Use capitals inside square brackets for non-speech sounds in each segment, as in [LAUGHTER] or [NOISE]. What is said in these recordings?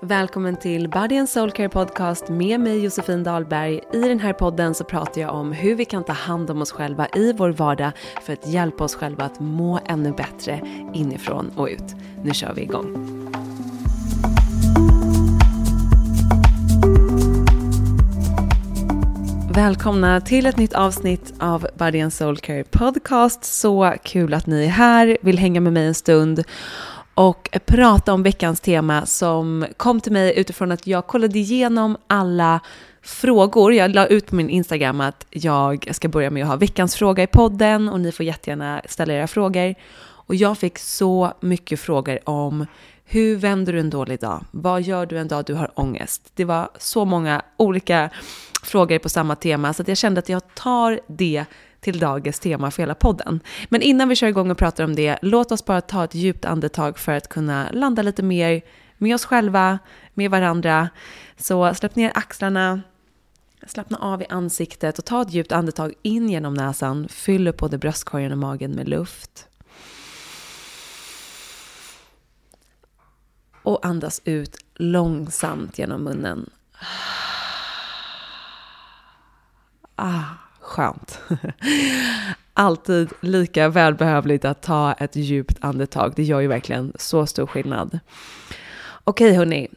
Välkommen till Body and Soul Care Podcast med mig Josefin Dahlberg. I den här podden så pratar jag om hur vi kan ta hand om oss själva i vår vardag för att hjälpa oss själva att må ännu bättre inifrån och ut. Nu kör vi igång. Välkomna till ett nytt avsnitt av Body and Soul Care Podcast. Så kul att ni är här, vill hänga med mig en stund och prata om veckans tema som kom till mig utifrån att jag kollade igenom alla frågor. Jag la ut på min Instagram att jag ska börja med att ha veckans fråga i podden och ni får jättegärna ställa era frågor. Och jag fick så mycket frågor om hur vänder du en dålig dag? Vad gör du en dag du har ångest? Det var så många olika frågor på samma tema så att jag kände att jag tar det till dagens tema för hela podden. Men innan vi kör igång och pratar om det, låt oss bara ta ett djupt andetag för att kunna landa lite mer med oss själva, med varandra. Så släpp ner axlarna, slappna av i ansiktet och ta ett djupt andetag in genom näsan. Fyll upp både bröstkorgen och magen med luft. Och andas ut långsamt genom munnen. Ah skönt. [LAUGHS] Alltid lika välbehövligt att ta ett djupt andetag. Det gör ju verkligen så stor skillnad. Okej hörni.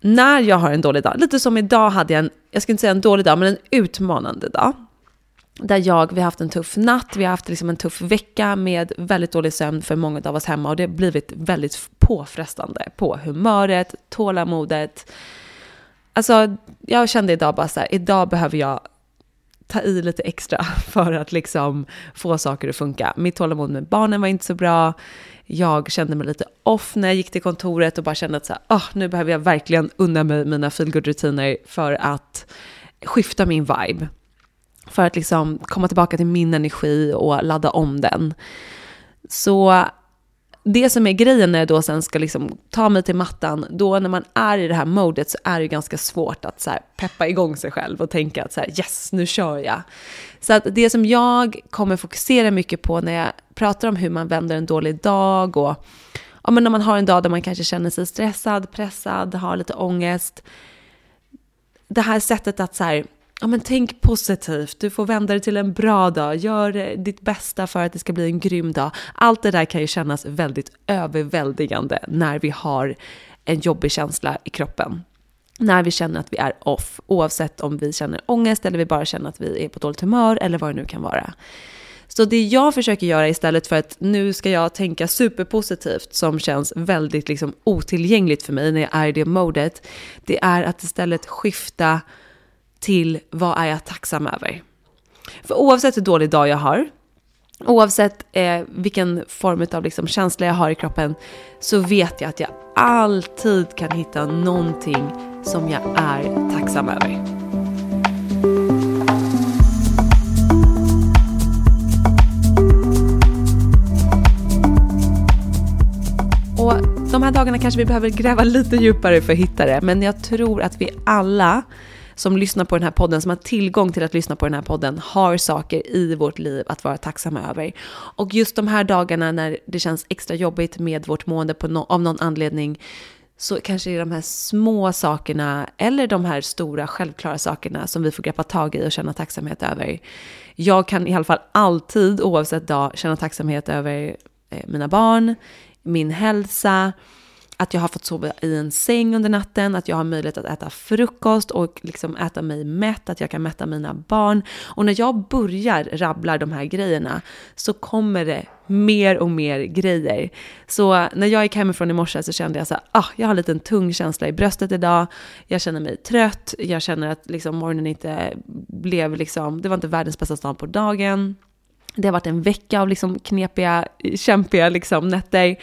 När jag har en dålig dag, lite som idag hade jag en, jag ska inte säga en dålig dag, men en utmanande dag. Där jag, vi har haft en tuff natt, vi har haft liksom en tuff vecka med väldigt dålig sömn för många av oss hemma och det har blivit väldigt påfrestande på humöret, tålamodet. Alltså, jag kände idag bara så här, idag behöver jag ta i lite extra [LAUGHS] för att liksom få saker att funka. Mitt tålamod med barnen var inte så bra. Jag kände mig lite off när jag gick till kontoret och bara kände att så här, oh, nu behöver jag verkligen unna mig mina feelgood-rutiner för att skifta min vibe. För att liksom komma tillbaka till min energi och ladda om den. Så det som är grejen när jag då sen ska liksom ta mig till mattan, då när man är i det här modet så är det ganska svårt att så peppa igång sig själv och tänka att så här, yes, nu kör jag. Så att det som jag kommer fokusera mycket på när jag pratar om hur man vänder en dålig dag och ja, men när man har en dag där man kanske känner sig stressad, pressad, har lite ångest. Det här sättet att så här, ja, men tänk positivt, du får vända det till en bra dag, gör eh, ditt bästa för att det ska bli en grym dag. Allt det där kan ju kännas väldigt överväldigande när vi har en jobbig känsla i kroppen. När vi känner att vi är off, oavsett om vi känner ångest eller vi bara känner att vi är på dåligt humör eller vad det nu kan vara. Så det jag försöker göra istället för att nu ska jag tänka superpositivt som känns väldigt liksom otillgängligt för mig när jag är i det modet, det är att istället skifta till vad är jag tacksam över. För oavsett hur dålig dag jag har, oavsett eh, vilken form av liksom känsla jag har i kroppen, så vet jag att jag alltid kan hitta någonting som jag är tacksam över. Och de här dagarna kanske vi behöver gräva lite djupare för att hitta det, men jag tror att vi alla som lyssnar på den här podden, som har tillgång till att lyssna på den här podden, har saker i vårt liv att vara tacksamma över. Och just de här dagarna när det känns extra jobbigt med vårt mående på no av någon anledning, så kanske det är de här små sakerna eller de här stora självklara sakerna som vi får greppa tag i och känna tacksamhet över. Jag kan i alla fall alltid, oavsett dag, känna tacksamhet över eh, mina barn, min hälsa, att jag har fått sova i en säng under natten, att jag har möjlighet att äta frukost och liksom äta mig mätt, att jag kan mätta mina barn. Och när jag börjar rabbla de här grejerna så kommer det mer och mer grejer. Så när jag gick hemifrån i morse så kände jag så här, ah, jag har en liten tung känsla i bröstet idag. Jag känner mig trött, jag känner att liksom morgonen inte blev liksom, det var inte världens bästa start på dagen. Det har varit en vecka av liksom knepiga, kämpiga liksom nätter.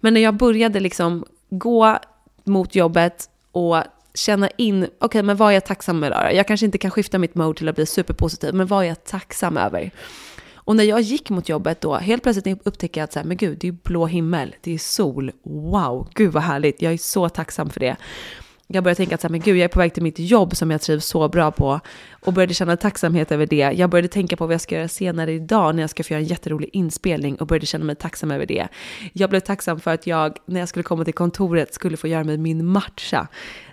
Men när jag började liksom gå mot jobbet och känna in, okej okay, men vad är jag tacksam över? Jag kanske inte kan skifta mitt mode till att bli superpositiv, men vad är jag tacksam över? Och när jag gick mot jobbet då, helt plötsligt upptäcker jag att så här, men gud, det är blå himmel, det är sol, wow, gud vad härligt, jag är så tacksam för det jag började tänka att så här, men gud, jag är på väg till mitt jobb som jag trivs så bra på och började känna tacksamhet över det. Jag började tänka på vad jag ska göra senare idag när jag ska få göra en jätterolig inspelning och började känna mig tacksam över det. Jag blev tacksam för att jag, när jag skulle komma till kontoret, skulle få göra mig min matcha.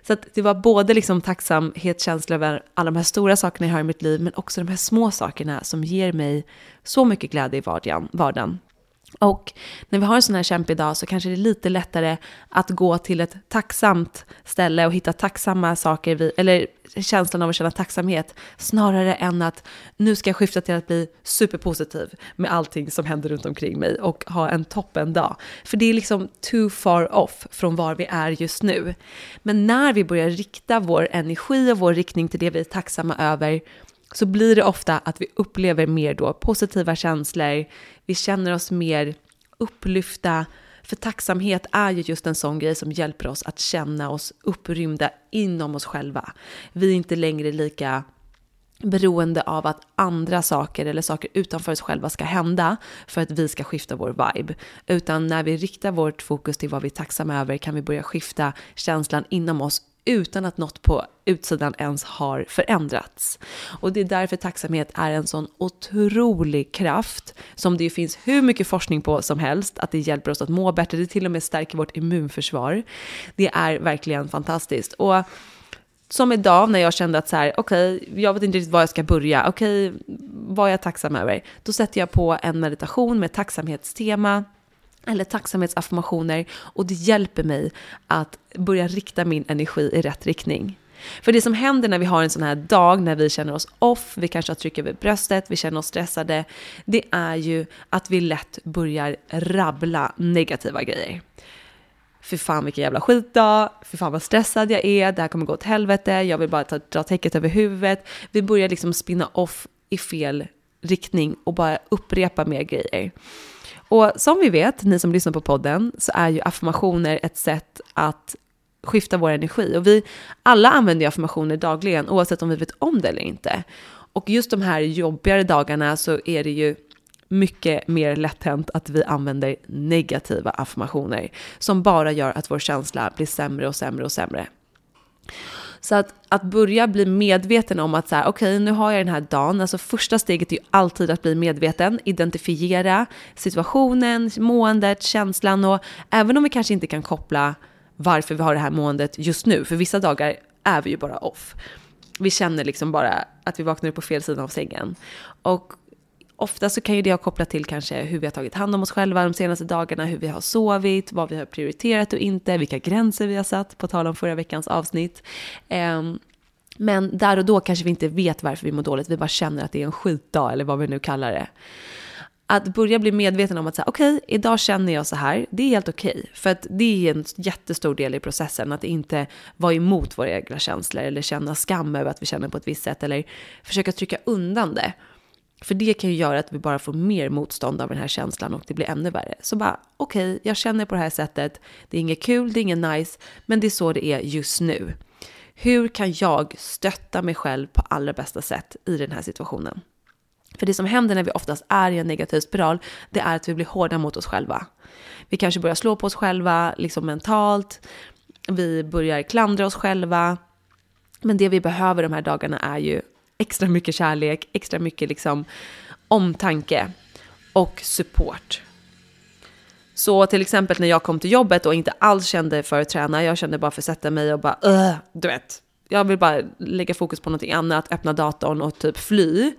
Så att det var både liksom tacksamhetskänsla över alla de här stora sakerna jag har i mitt liv, men också de här små sakerna som ger mig så mycket glädje i vardagen. Och när vi har en sån här kämpig dag så kanske det är lite lättare att gå till ett tacksamt ställe och hitta tacksamma saker, vi, eller känslan av att känna tacksamhet, snarare än att nu ska jag skifta till att bli superpositiv med allting som händer runt omkring mig och ha en toppen dag. För det är liksom too far off från var vi är just nu. Men när vi börjar rikta vår energi och vår riktning till det vi är tacksamma över så blir det ofta att vi upplever mer då positiva känslor, vi känner oss mer upplyfta, för tacksamhet är ju just en sån grej som hjälper oss att känna oss upprymda inom oss själva. Vi är inte längre lika beroende av att andra saker eller saker utanför oss själva ska hända för att vi ska skifta vår vibe. Utan när vi riktar vårt fokus till vad vi är tacksamma över kan vi börja skifta känslan inom oss utan att något på utsidan ens har förändrats. Och det är därför tacksamhet är en sån otrolig kraft som det finns hur mycket forskning på som helst, att det hjälper oss att må bättre, det till och med stärker vårt immunförsvar. Det är verkligen fantastiskt. Och som idag när jag kände att så här, okej, okay, jag vet inte riktigt var jag ska börja, okej, okay, vad är jag tacksam över? Då sätter jag på en meditation med tacksamhetstema eller tacksamhetsaffirmationer och det hjälper mig att börja rikta min energi i rätt riktning. För det som händer när vi har en sån här dag, när vi känner oss off, vi kanske har tryck över bröstet, vi känner oss stressade, det är ju att vi lätt börjar rabbla negativa grejer. För fan vilken jävla skitdag, för fan vad stressad jag är, det här kommer gå åt helvete, jag vill bara ta, dra täcket över huvudet. Vi börjar liksom spinna off i fel riktning och bara upprepa mer grejer. Och som vi vet, ni som lyssnar på podden, så är ju affirmationer ett sätt att skifta vår energi. Och vi alla använder ju affirmationer dagligen, oavsett om vi vet om det eller inte. Och just de här jobbigare dagarna så är det ju mycket mer lätt hänt att vi använder negativa affirmationer som bara gör att vår känsla blir sämre och sämre och sämre. Så att, att börja bli medveten om att så här, okej, okay, nu har jag den här dagen. Alltså första steget är ju alltid att bli medveten, identifiera situationen, måendet, känslan och även om vi kanske inte kan koppla varför vi har det här måendet just nu, för vissa dagar är vi ju bara off. Vi känner liksom bara att vi vaknar upp på fel sida av sängen. Och ofta så kan ju det ha kopplat till kanske hur vi har tagit hand om oss själva de senaste dagarna, hur vi har sovit, vad vi har prioriterat och inte, vilka gränser vi har satt, på tal om förra veckans avsnitt. Ehm, men där och då kanske vi inte vet varför vi mår dåligt, vi bara känner att det är en skitdag eller vad vi nu kallar det. Att börja bli medveten om att säga, okej, okay, idag känner jag så här, det är helt okej. Okay. För att det är en jättestor del i processen, att inte vara emot våra egna känslor eller känna skam över att vi känner på ett visst sätt eller försöka trycka undan det. För det kan ju göra att vi bara får mer motstånd av den här känslan och det blir ännu värre. Så bara, okej, okay, jag känner på det här sättet. Det är inget kul, det är inget nice, men det är så det är just nu. Hur kan jag stötta mig själv på allra bästa sätt i den här situationen? För det som händer när vi oftast är i en negativ spiral, det är att vi blir hårda mot oss själva. Vi kanske börjar slå på oss själva, liksom mentalt. Vi börjar klandra oss själva. Men det vi behöver de här dagarna är ju extra mycket kärlek, extra mycket liksom omtanke och support. Så till exempel när jag kom till jobbet och inte alls kände för att träna, jag kände bara för att sätta mig och bara, Ugh! du vet, jag vill bara lägga fokus på någonting annat, öppna datorn och typ fly.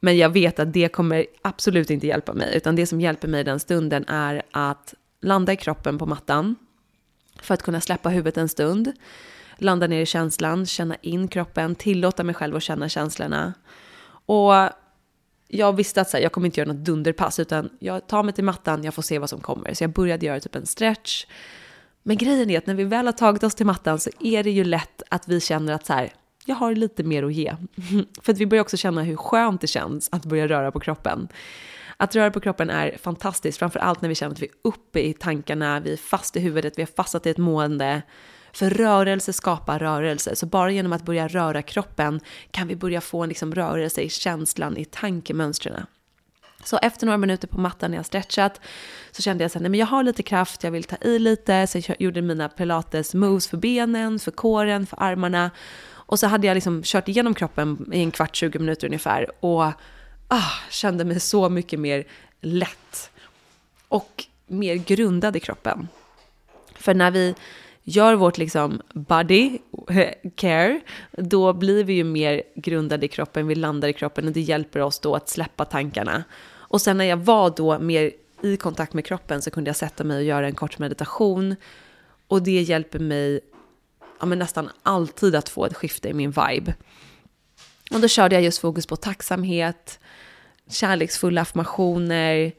Men jag vet att det kommer absolut inte hjälpa mig, utan det som hjälper mig den stunden är att landa i kroppen på mattan för att kunna släppa huvudet en stund, landa ner i känslan, känna in kroppen, tillåta mig själv att känna känslorna. Och jag visste att så här, jag kommer inte göra något dunderpass, utan jag tar mig till mattan, jag får se vad som kommer. Så jag började göra typ en stretch. Men grejen är att när vi väl har tagit oss till mattan så är det ju lätt att vi känner att så här, jag har lite mer att ge. [LAUGHS] För att vi börjar också känna hur skönt det känns att börja röra på kroppen. Att röra på kroppen är fantastiskt, framför allt när vi känner att vi är uppe i tankarna, vi är fast i huvudet, vi har fastnat i ett mående. För rörelse skapar rörelse, så bara genom att börja röra kroppen kan vi börja få en liksom rörelse i känslan, i tankemönstren. Så efter några minuter på mattan när jag stretchat så kände jag att jag har lite kraft, jag vill ta i lite, så jag gjorde mina pilates moves för benen, för kåren, för armarna. Och så hade jag liksom kört igenom kroppen i en kvart, 20 minuter ungefär och ah, kände mig så mycket mer lätt och mer grundad i kroppen. För när vi gör vårt liksom body [LAUGHS] care, då blir vi ju mer grundade i kroppen, vi landar i kroppen och det hjälper oss då att släppa tankarna. Och sen när jag var då mer i kontakt med kroppen så kunde jag sätta mig och göra en kort meditation och det hjälper mig ja, men nästan alltid att få ett skifte i min vibe. Och då körde jag just fokus på tacksamhet, kärleksfulla affirmationer,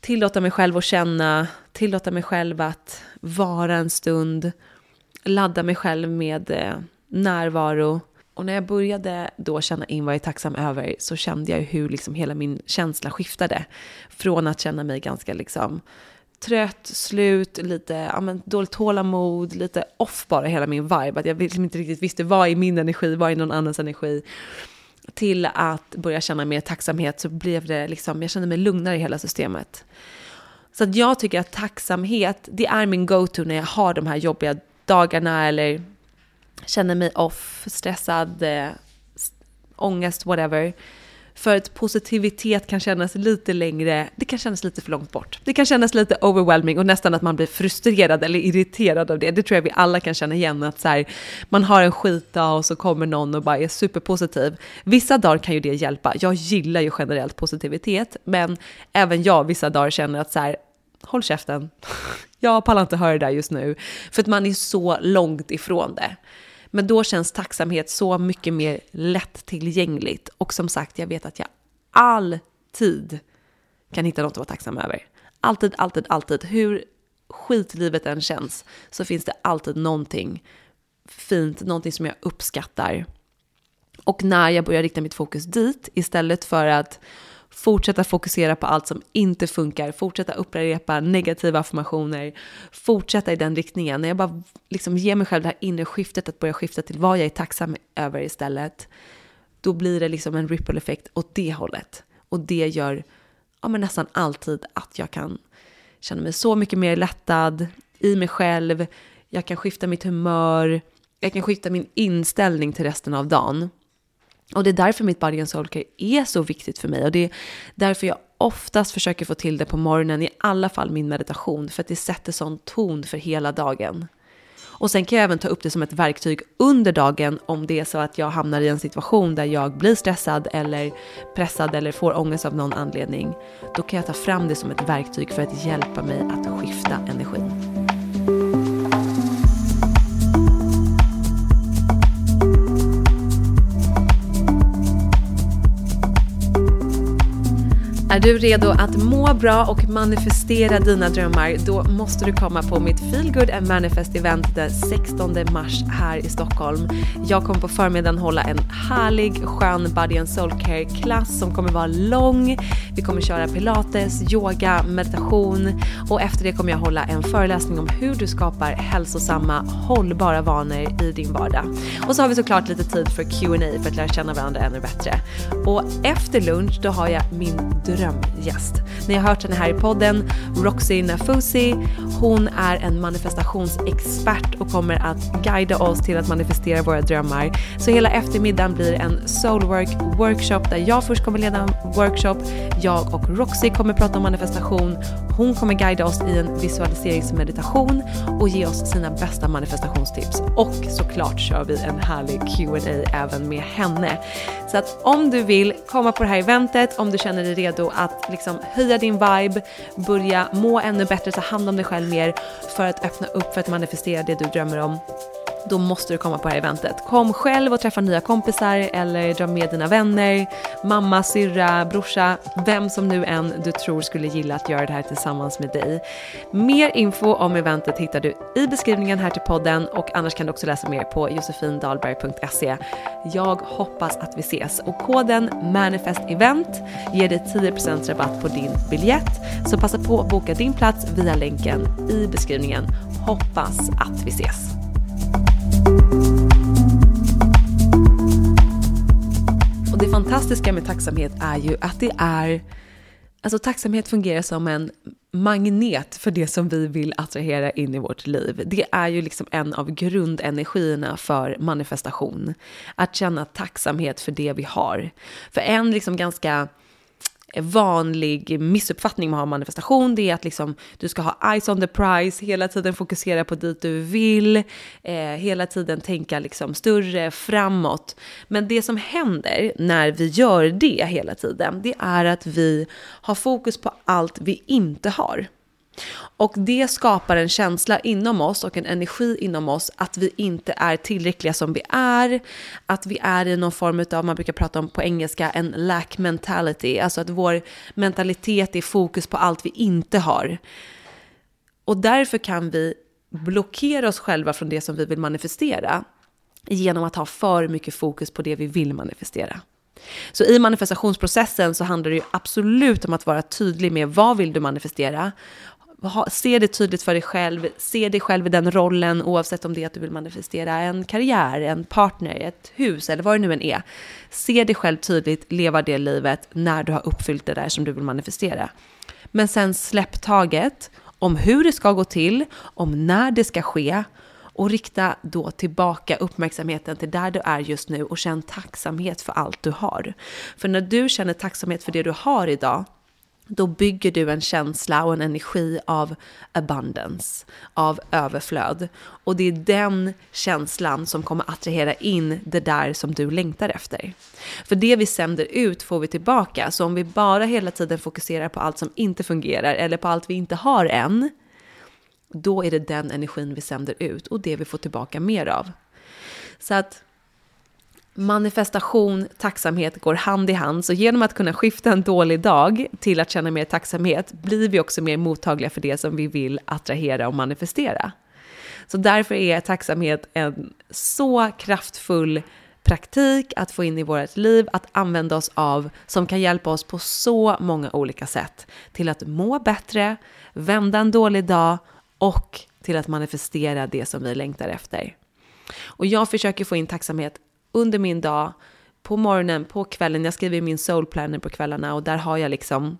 tillåta mig själv att känna, tillåta mig själv att vara en stund, ladda mig själv med eh, närvaro. Och när jag började då känna in vad jag är tacksam över så kände jag hur liksom hela min känsla skiftade. Från att känna mig ganska liksom trött, slut, lite ja, men, dåligt tålamod, lite off bara hela min vibe. Att jag liksom inte riktigt visste vad är min energi, vad är någon annans energi. Till att börja känna mer tacksamhet så blev det liksom, jag kände mig lugnare i hela systemet. Så att jag tycker att tacksamhet, det är min go-to när jag har de här jobbiga dagarna eller känner mig off, stressad, eh, ångest, whatever. För att positivitet kan kännas lite längre, det kan kännas lite för långt bort. Det kan kännas lite overwhelming och nästan att man blir frustrerad eller irriterad av det. Det tror jag vi alla kan känna igen, att så här, man har en skitdag och så kommer någon och bara är superpositiv. Vissa dagar kan ju det hjälpa. Jag gillar ju generellt positivitet, men även jag vissa dagar känner att så här, håll käften. [LAUGHS] Jag pallar inte höra det där just nu. För att man är så långt ifrån det. Men då känns tacksamhet så mycket mer lättillgängligt. Och som sagt, jag vet att jag alltid kan hitta något att vara tacksam över. Alltid, alltid, alltid. Hur skitlivet än känns så finns det alltid någonting fint, någonting som jag uppskattar. Och när jag börjar rikta mitt fokus dit istället för att fortsätta fokusera på allt som inte funkar, fortsätta upprepa negativa affirmationer, fortsätta i den riktningen. När jag bara liksom ger mig själv det här inre skiftet att börja skifta till vad jag är tacksam över istället, då blir det liksom en ripple effekt åt det hållet. Och det gör ja, men nästan alltid att jag kan känna mig så mycket mer lättad i mig själv, jag kan skifta mitt humör, jag kan skifta min inställning till resten av dagen. Och det är därför mitt body and soul care är så viktigt för mig. Och det är därför jag oftast försöker få till det på morgonen, i alla fall min meditation, för att det sätter sån ton för hela dagen. Och sen kan jag även ta upp det som ett verktyg under dagen om det är så att jag hamnar i en situation där jag blir stressad eller pressad eller får ångest av någon anledning. Då kan jag ta fram det som ett verktyg för att hjälpa mig att skifta energin. Är du redo att må bra och manifestera dina drömmar, då måste du komma på mitt Feel Good and Manifest event den 16 mars här i Stockholm. Jag kommer på förmiddagen hålla en härlig, skön Body and Soul Care klass som kommer vara lång. Vi kommer köra pilates, yoga, meditation och efter det kommer jag hålla en föreläsning om hur du skapar hälsosamma, hållbara vanor i din vardag. Och så har vi såklart lite tid för Q&A för att lära känna varandra ännu bättre. Och efter lunch, då har jag min drömgäst. Ni har hört henne här i podden, Roxy Nafusi. Hon är en manifestationsexpert och kommer att guida oss till att manifestera våra drömmar. Så hela eftermiddagen blir en soulwork workshop där jag först kommer leda en workshop. Jag och Roxy kommer prata om manifestation. Hon kommer guida oss i en visualiseringsmeditation och ge oss sina bästa manifestationstips. Och såklart kör vi en härlig Q&A även med henne. Så att om du vill komma på det här eventet, om du känner dig redo att liksom höja din vibe, börja må ännu bättre, ta hand om dig själv mer för att öppna upp för att manifestera det du drömmer om då måste du komma på det här eventet. Kom själv och träffa nya kompisar eller dra med dina vänner, mamma, syrra, brorsa, vem som nu än du tror skulle gilla att göra det här tillsammans med dig. Mer info om eventet hittar du i beskrivningen här till podden och annars kan du också läsa mer på josefindalberg.se. Jag hoppas att vi ses och koden manifestevent ger dig 10% rabatt på din biljett så passa på att boka din plats via länken i beskrivningen. Hoppas att vi ses. Och det fantastiska med tacksamhet är ju att det är, alltså tacksamhet fungerar som en magnet för det som vi vill attrahera in i vårt liv. Det är ju liksom en av grundenergierna för manifestation. Att känna tacksamhet för det vi har. För en liksom ganska vanlig missuppfattning man har manifestation, det är att liksom, du ska ha eyes on the prize, hela tiden fokusera på dit du vill, eh, hela tiden tänka liksom större, framåt. Men det som händer när vi gör det hela tiden, det är att vi har fokus på allt vi inte har. Och det skapar en känsla inom oss och en energi inom oss att vi inte är tillräckliga som vi är. Att vi är i någon form av, man brukar prata om på engelska, en lack mentality. Alltså att vår mentalitet är fokus på allt vi inte har. Och därför kan vi blockera oss själva från det som vi vill manifestera genom att ha för mycket fokus på det vi vill manifestera. Så i manifestationsprocessen så handlar det ju absolut om att vara tydlig med vad vill du manifestera? Se det tydligt för dig själv, se dig själv i den rollen oavsett om det är att du vill manifestera en karriär, en partner, ett hus eller vad det nu än är. Se dig själv tydligt, leva det livet när du har uppfyllt det där som du vill manifestera. Men sen släpp taget om hur det ska gå till, om när det ska ske och rikta då tillbaka uppmärksamheten till där du är just nu och känn tacksamhet för allt du har. För när du känner tacksamhet för det du har idag, då bygger du en känsla och en energi av abundance, av överflöd. Och det är den känslan som kommer attrahera in det där som du längtar efter. För det vi sänder ut får vi tillbaka. Så om vi bara hela tiden fokuserar på allt som inte fungerar eller på allt vi inte har än, då är det den energin vi sänder ut och det vi får tillbaka mer av. Så att manifestation, tacksamhet går hand i hand. Så genom att kunna skifta en dålig dag till att känna mer tacksamhet blir vi också mer mottagliga för det som vi vill attrahera och manifestera. Så därför är tacksamhet en så kraftfull praktik att få in i vårt liv, att använda oss av, som kan hjälpa oss på så många olika sätt till att må bättre, vända en dålig dag och till att manifestera det som vi längtar efter. Och jag försöker få in tacksamhet under min dag, på morgonen, på kvällen. Jag skriver min soul planner på kvällarna och där har jag liksom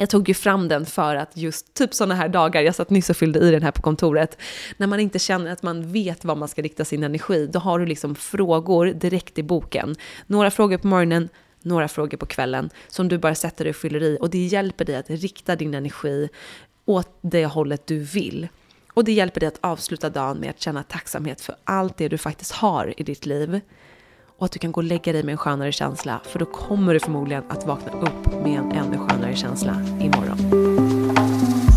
jag tog ju fram den för att just typ sådana här dagar, jag satt nyss och fyllde i den här på kontoret, när man inte känner att man vet vad man ska rikta sin energi, då har du liksom frågor direkt i boken. Några frågor på morgonen, några frågor på kvällen som du bara sätter dig och fyller i och det hjälper dig att rikta din energi åt det hållet du vill. Och det hjälper dig att avsluta dagen med att känna tacksamhet för allt det du faktiskt har i ditt liv och att du kan gå och lägga dig med en skönare känsla för då kommer du förmodligen att vakna upp med en ännu skönare känsla imorgon.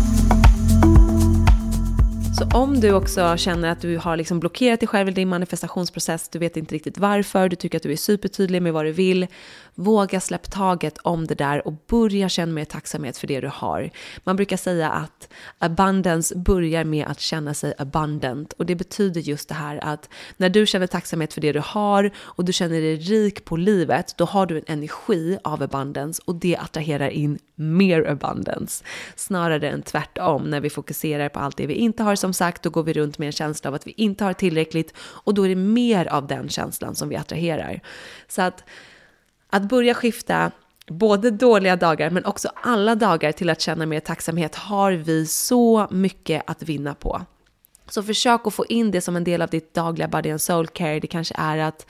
Om du också känner att du har liksom blockerat dig själv i din manifestationsprocess, du vet inte riktigt varför, du tycker att du är supertydlig med vad du vill, våga släpp taget om det där och börja känna mer tacksamhet för det du har. Man brukar säga att abundance börjar med att känna sig abundant och det betyder just det här att när du känner tacksamhet för det du har och du känner dig rik på livet, då har du en energi av abundance och det attraherar in mer abundance. Snarare än tvärtom, när vi fokuserar på allt det vi inte har som sagt, då går vi runt med en känsla av att vi inte har tillräckligt och då är det mer av den känslan som vi attraherar. Så att, att börja skifta både dåliga dagar men också alla dagar till att känna mer tacksamhet har vi så mycket att vinna på. Så försök att få in det som en del av ditt dagliga body and soul care. Det kanske är att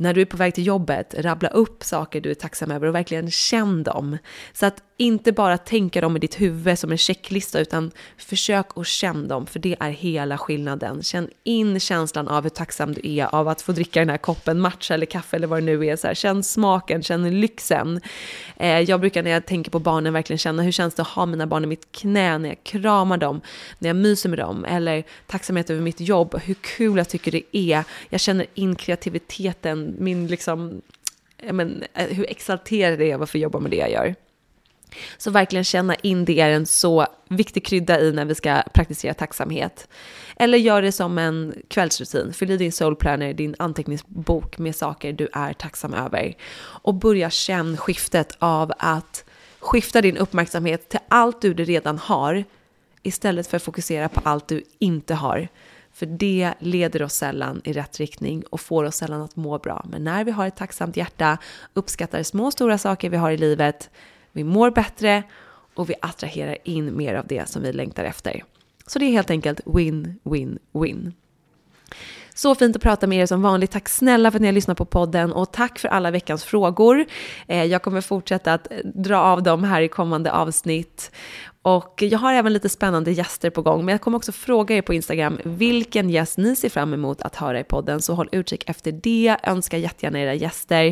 när du är på väg till jobbet, rabbla upp saker du är tacksam över och verkligen känn dem. Så att inte bara tänka dem i ditt huvud som en checklista utan försök att känna dem för det är hela skillnaden. Känn in känslan av hur tacksam du är av att få dricka den här koppen matcha eller kaffe eller vad det nu är. Så här, känn smaken, känn lyxen. Eh, jag brukar när jag tänker på barnen verkligen känna hur känns det att ha mina barn i mitt knä när jag kramar dem, när jag myser med dem eller tacksamhet över mitt jobb, hur kul jag tycker det är. Jag känner in kreativiteten, min liksom, men, eh, hur exalterad jag är för att få jobba med det jag gör. Så verkligen känna in det är en så viktig krydda i när vi ska praktisera tacksamhet. Eller gör det som en kvällsrutin. Fyll i din soulplanner, din anteckningsbok med saker du är tacksam över. Och börja känna skiftet av att skifta din uppmärksamhet till allt du redan har istället för att fokusera på allt du inte har. För det leder oss sällan i rätt riktning och får oss sällan att må bra. Men när vi har ett tacksamt hjärta, uppskattar små och stora saker vi har i livet, vi mår bättre och vi attraherar in mer av det som vi längtar efter. Så det är helt enkelt win, win, win. Så fint att prata med er som vanligt. Tack snälla för att ni har lyssnat på podden och tack för alla veckans frågor. Eh, jag kommer fortsätta att dra av dem här i kommande avsnitt. Och jag har även lite spännande gäster på gång, men jag kommer också fråga er på Instagram vilken gäst ni ser fram emot att höra i podden, så håll utkik efter det. Önska jättegärna era gäster,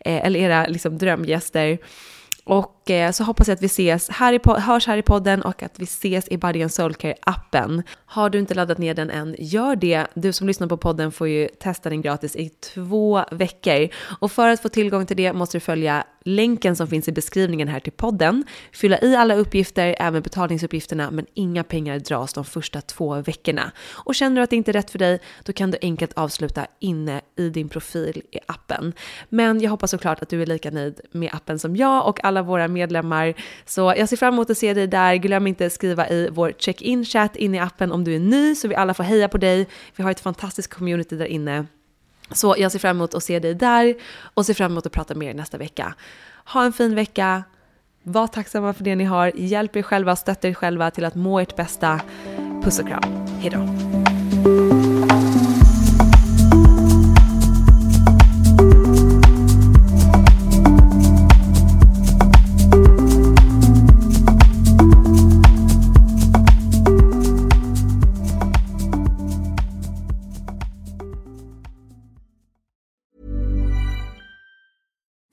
eh, eller era liksom drömgäster. Och eh, så hoppas jag att vi ses här i, hörs här i podden och att vi ses i Body and Soul Care-appen. Har du inte laddat ner den än, gör det. Du som lyssnar på podden får ju testa den gratis i två veckor. Och för att få tillgång till det måste du följa länken som finns i beskrivningen här till podden, fylla i alla uppgifter, även betalningsuppgifterna, men inga pengar dras de första två veckorna. Och känner du att det inte är rätt för dig, då kan du enkelt avsluta inne i din profil i appen. Men jag hoppas såklart att du är lika nöjd med appen som jag och alla våra medlemmar. Så jag ser fram emot att se dig där. Glöm inte att skriva i vår check-in chat in i appen om du är ny så vi alla får heja på dig. Vi har ett fantastiskt community där inne. Så jag ser fram emot att se dig där och ser fram emot att prata med er nästa vecka. Ha en fin vecka. Var tacksamma för det ni har. Hjälp er själva, stötta er själva till att må ert bästa. Puss och kram. Hejdå.